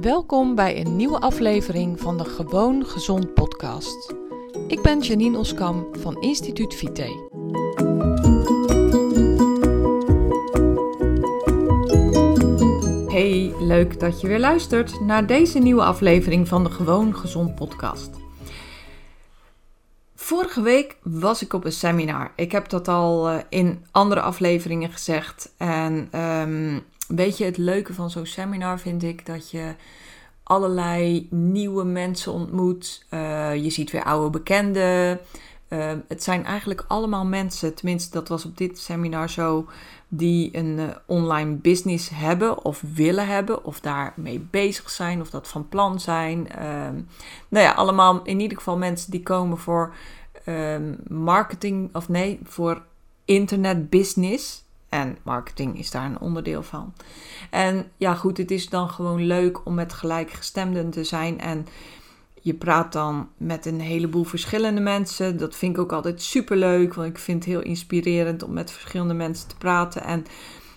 Welkom bij een nieuwe aflevering van de Gewoon Gezond podcast. Ik ben Janine Oskam van Instituut Vite. Hey, leuk dat je weer luistert naar deze nieuwe aflevering van de Gewoon Gezond podcast. Vorige week was ik op een seminar. Ik heb dat al eh, in andere afleveringen gezegd. En um, weet je, het leuke van zo'n seminar vind ik dat je allerlei nieuwe mensen ontmoet. Uh, je ziet weer oude bekenden. Uh, het zijn eigenlijk allemaal mensen, tenminste dat was op dit seminar zo, die een uh, online business hebben of willen hebben of daarmee bezig zijn of dat van plan zijn. Ehm, nou ja, allemaal in ieder geval mensen die komen voor ehm, marketing of nee, voor internet business. En marketing is daar een onderdeel van. En ja, goed, het is dan gewoon leuk om met gelijkgestemden te zijn. En je praat dan met een heleboel verschillende mensen. Dat vind ik ook altijd super leuk, want ik vind het heel inspirerend om met verschillende mensen te praten. En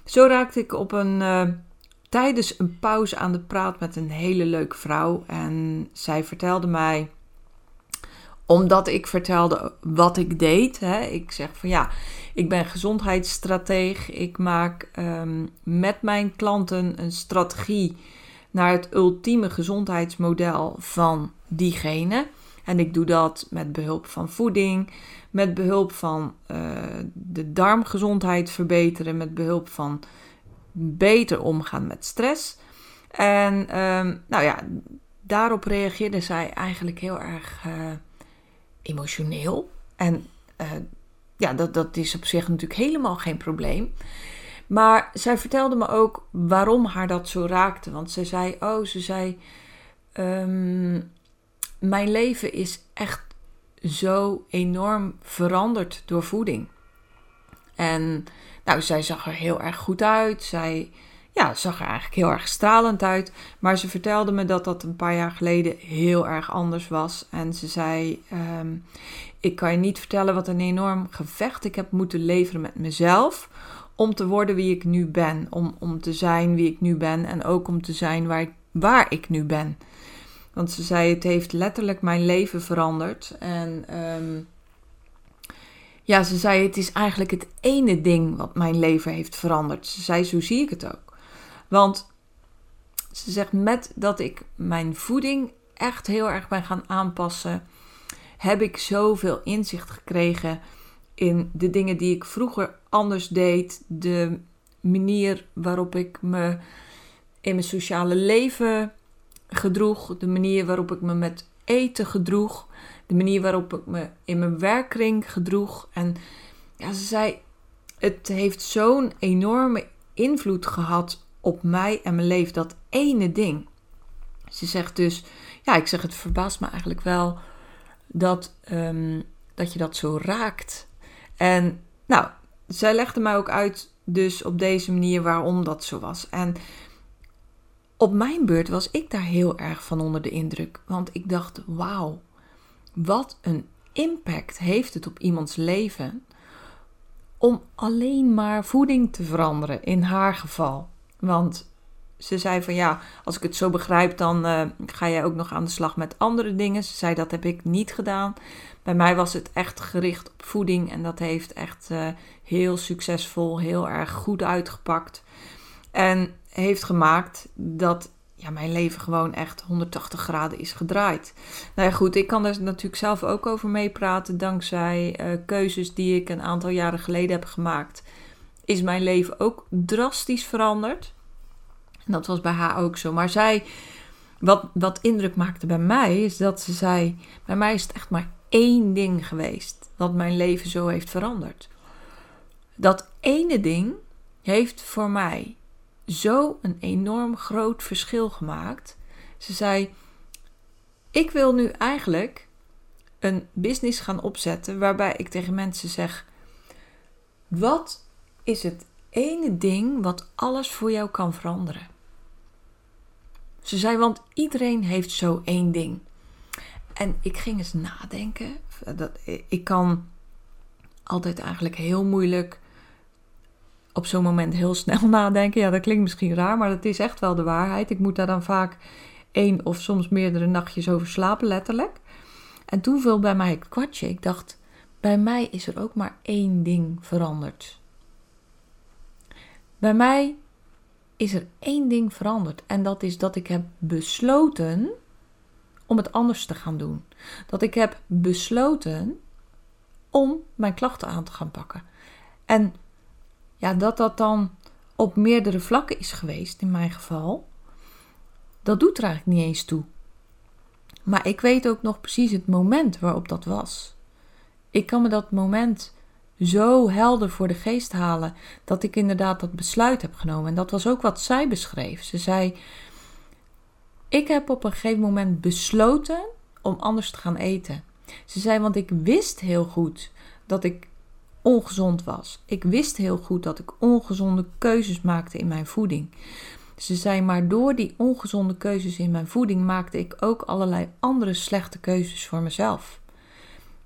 zo raakte ik op een. Uh, tijdens een pauze aan de praat met een hele leuke vrouw. En zij vertelde mij omdat ik vertelde wat ik deed. Hè. Ik zeg van ja, ik ben gezondheidsstrateeg. Ik maak um, met mijn klanten een strategie naar het ultieme gezondheidsmodel van diegene. En ik doe dat met behulp van voeding, met behulp van uh, de darmgezondheid verbeteren, met behulp van beter omgaan met stress. En um, nou ja, daarop reageerde zij eigenlijk heel erg uh, emotioneel. En uh, ja, dat, dat is op zich natuurlijk helemaal geen probleem. Maar zij vertelde me ook waarom haar dat zo raakte. Want ze zei: Oh, ze zei. Um, mijn leven is echt zo enorm veranderd door voeding. En nou, zij zag er heel erg goed uit. Zij ja, zag er eigenlijk heel erg stralend uit. Maar ze vertelde me dat dat een paar jaar geleden heel erg anders was. En ze zei: um, Ik kan je niet vertellen wat een enorm gevecht ik heb moeten leveren met mezelf. Om te worden wie ik nu ben. Om, om te zijn wie ik nu ben. En ook om te zijn waar ik, waar ik nu ben. Want ze zei: Het heeft letterlijk mijn leven veranderd. En. Um, ja, ze zei: Het is eigenlijk het ene ding wat mijn leven heeft veranderd. Ze zei: Zo zie ik het ook. Want ze zegt met dat ik mijn voeding echt heel erg ben gaan aanpassen, heb ik zoveel inzicht gekregen in de dingen die ik vroeger anders deed, de manier waarop ik me in mijn sociale leven gedroeg, de manier waarop ik me met eten gedroeg, de manier waarop ik me in mijn werkkring gedroeg. En ja, ze zei, het heeft zo'n enorme invloed gehad op mij en mijn leven. Dat ene ding. Ze zegt dus, ja, ik zeg het verbaast me eigenlijk wel dat, um, dat je dat zo raakt. En nou, zij legde mij ook uit dus op deze manier waarom dat zo was. En op mijn beurt was ik daar heel erg van onder de indruk. Want ik dacht, wauw, wat een impact heeft het op iemands leven om alleen maar voeding te veranderen in haar geval. Want ze zei van ja, als ik het zo begrijp, dan uh, ga jij ook nog aan de slag met andere dingen. Ze zei dat heb ik niet gedaan. Bij mij was het echt gericht op voeding en dat heeft echt uh, heel succesvol, heel erg goed uitgepakt. En heeft gemaakt dat ja, mijn leven gewoon echt 180 graden is gedraaid. Nou ja, goed, ik kan er natuurlijk zelf ook over meepraten. Dankzij uh, keuzes die ik een aantal jaren geleden heb gemaakt is mijn leven ook drastisch veranderd. En dat was bij haar ook zo. Maar zij, wat, wat indruk maakte bij mij, is dat ze zei: Bij mij is het echt maar één ding geweest wat mijn leven zo heeft veranderd. Dat ene ding heeft voor mij zo een enorm groot verschil gemaakt. Ze zei: Ik wil nu eigenlijk een business gaan opzetten waarbij ik tegen mensen zeg: Wat is het ene ding wat alles voor jou kan veranderen. Ze zei, want iedereen heeft zo één ding. En ik ging eens nadenken. Dat, ik kan altijd eigenlijk heel moeilijk op zo'n moment heel snel nadenken. Ja, dat klinkt misschien raar, maar dat is echt wel de waarheid. Ik moet daar dan vaak één of soms meerdere nachtjes over slapen, letterlijk. En toen viel bij mij het kwartje. Ik dacht, bij mij is er ook maar één ding veranderd. Bij mij is er één ding veranderd. En dat is dat ik heb besloten om het anders te gaan doen. Dat ik heb besloten om mijn klachten aan te gaan pakken. En ja, dat dat dan op meerdere vlakken is geweest, in mijn geval, dat doet er eigenlijk niet eens toe. Maar ik weet ook nog precies het moment waarop dat was. Ik kan me dat moment zo helder voor de geest halen dat ik inderdaad dat besluit heb genomen. En dat was ook wat zij beschreef. Ze zei: Ik heb op een gegeven moment besloten om anders te gaan eten. Ze zei: Want ik wist heel goed dat ik ongezond was. Ik wist heel goed dat ik ongezonde keuzes maakte in mijn voeding. Ze zei, maar door die ongezonde keuzes in mijn voeding maakte ik ook allerlei andere slechte keuzes voor mezelf.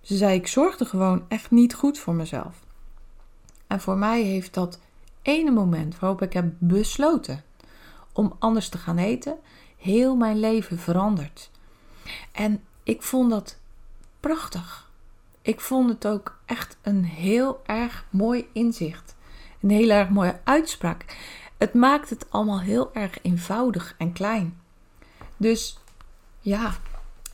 Ze zei, ik zorgde gewoon echt niet goed voor mezelf. En voor mij heeft dat ene moment waarop ik heb besloten om anders te gaan eten, heel mijn leven veranderd. En ik vond dat prachtig. Ik vond het ook echt een heel erg mooi inzicht. Een heel erg mooie uitspraak. Het maakt het allemaal heel erg eenvoudig en klein. Dus ja,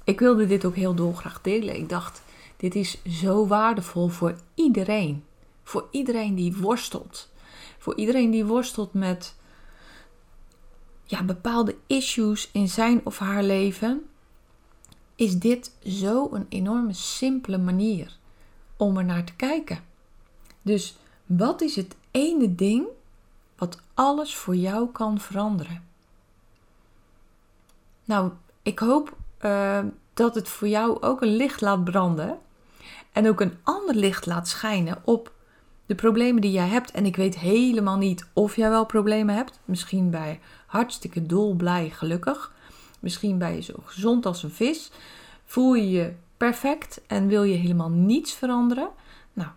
ik wilde dit ook heel dolgraag delen. Ik dacht, dit is zo waardevol voor iedereen. Voor iedereen die worstelt. Voor iedereen die worstelt met ja, bepaalde issues in zijn of haar leven. Is dit zo een enorme simpele manier om er naar te kijken. Dus wat is het ene ding wat alles voor jou kan veranderen? Nou, ik hoop uh, dat het voor jou ook een licht laat branden en ook een ander licht laat schijnen op de problemen die jij hebt. En ik weet helemaal niet of jij wel problemen hebt. Misschien je hartstikke dolblij, gelukkig. Misschien ben je zo gezond als een vis. Voel je je perfect en wil je helemaal niets veranderen? Nou,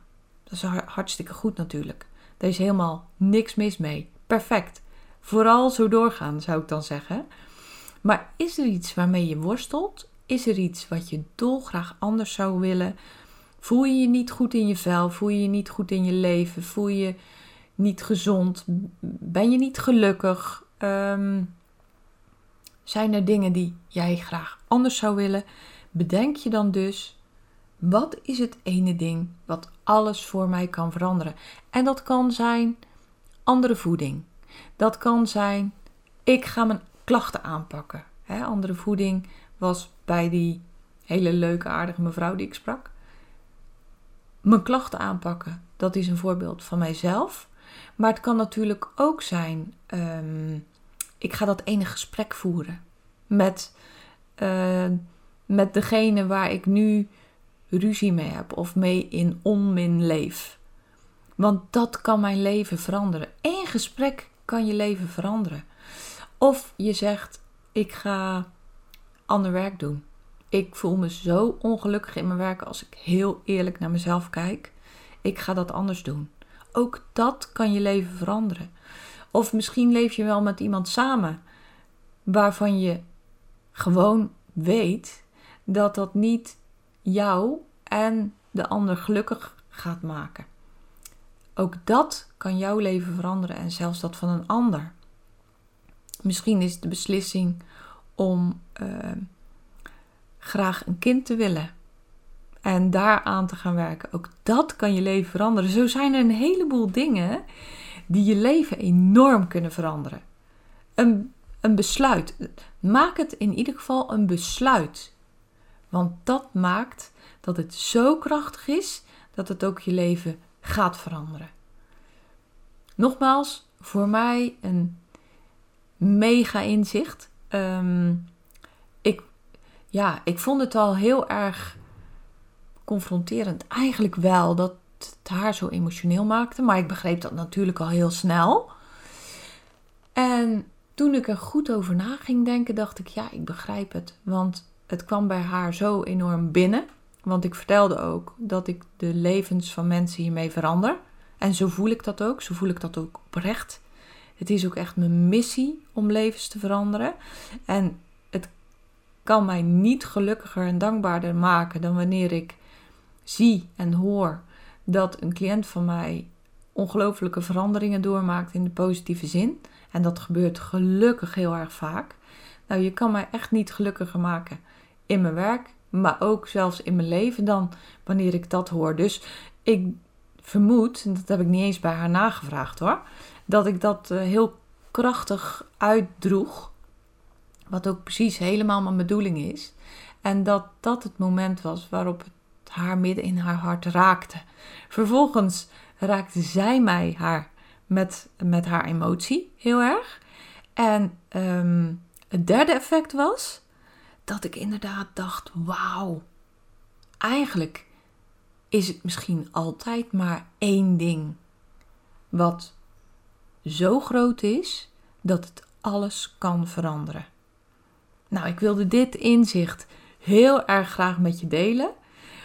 dat is hartstikke goed natuurlijk. Daar is helemaal niks mis mee. Perfect. Vooral zo doorgaan, zou ik dan zeggen. Maar is er iets waarmee je worstelt? Is er iets wat je dolgraag anders zou willen? Voel je je niet goed in je vel? Voel je je niet goed in je leven? Voel je niet gezond? Ben je niet gelukkig? Um, zijn er dingen die jij graag anders zou willen? Bedenk je dan dus, wat is het ene ding wat alles voor mij kan veranderen? En dat kan zijn andere voeding. Dat kan zijn, ik ga mijn klachten aanpakken. andere voeding was bij die hele leuke, aardige mevrouw die ik sprak. Mijn klachten aanpakken, dat is een voorbeeld van mijzelf. Maar het kan natuurlijk ook zijn, um, ik ga dat ene gesprek voeren met, uh, met degene waar ik nu ruzie mee heb of mee in onmin leef. Want dat kan mijn leven veranderen. Eén gesprek kan je leven veranderen. Of je zegt: Ik ga ander werk doen. Ik voel me zo ongelukkig in mijn werk als ik heel eerlijk naar mezelf kijk. Ik ga dat anders doen. Ook dat kan je leven veranderen. Of misschien leef je wel met iemand samen waarvan je gewoon weet dat dat niet jou en de ander gelukkig gaat maken. Ook dat kan jouw leven veranderen en zelfs dat van een ander. Misschien is de beslissing om uh, graag een kind te willen en daaraan te gaan werken. Ook dat kan je leven veranderen. Zo zijn er een heleboel dingen die je leven enorm kunnen veranderen. Een, een besluit. Maak het in ieder geval een besluit. Want dat maakt dat het zo krachtig is dat het ook je leven gaat veranderen. Nogmaals, voor mij een mega inzicht. Ik, ja, ik vond het al heel erg confronterend. Eigenlijk wel dat het haar zo emotioneel maakte, maar ik begreep dat natuurlijk al heel snel. En toen ik er goed over na ging denken, dacht ik, ja, ik begrijp het. Want het kwam bij haar zo enorm binnen. Want ik vertelde ook dat ik de levens van mensen hiermee verander. En zo voel ik dat ook. Zo voel ik dat ook oprecht. Het is ook echt mijn missie om levens te veranderen. En kan mij niet gelukkiger en dankbaarder maken dan wanneer ik zie en hoor dat een cliënt van mij ongelooflijke veranderingen doormaakt in de positieve zin. En dat gebeurt gelukkig heel erg vaak. Nou, je kan mij echt niet gelukkiger maken in mijn werk, maar ook zelfs in mijn leven dan wanneer ik dat hoor. Dus ik vermoed, en dat heb ik niet eens bij haar nagevraagd hoor, dat ik dat eh, heel krachtig uitdroeg. Wat ook precies helemaal mijn bedoeling is. En dat dat het moment was waarop het haar midden in haar hart raakte. Vervolgens raakte zij mij haar met, met haar emotie heel erg. En um, het derde effect was dat ik inderdaad dacht: wauw, eigenlijk is het misschien altijd maar één ding wat zo groot is dat het alles kan veranderen. Nou, ik wilde dit inzicht heel erg graag met je delen.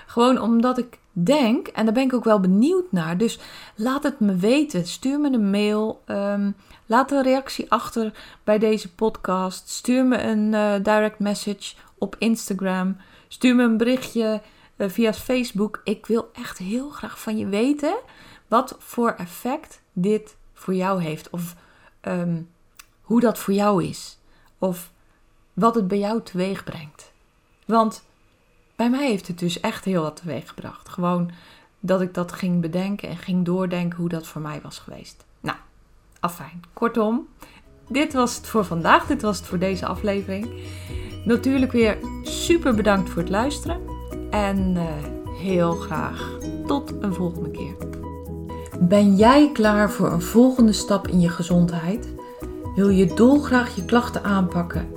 Gewoon omdat ik denk, en daar ben ik ook wel benieuwd naar. Dus laat het me weten. Stuur me een mail. Um, laat een reactie achter bij deze podcast. Stuur me een uh, direct message op Instagram. Stuur me een berichtje uh, via Facebook. Ik wil echt heel graag van je weten wat voor effect dit voor jou heeft. Of um, hoe dat voor jou is. Of wat het bij jou teweeg brengt. Want bij mij heeft het dus echt heel wat teweeg gebracht. Gewoon dat ik dat ging bedenken en ging doordenken hoe dat voor mij was geweest. Nou, afijn. Kortom, dit was het voor vandaag. Dit was het voor deze aflevering. Natuurlijk weer super bedankt voor het luisteren. En uh, heel graag tot een volgende keer. Ben jij klaar voor een volgende stap in je gezondheid? Wil je dolgraag je klachten aanpakken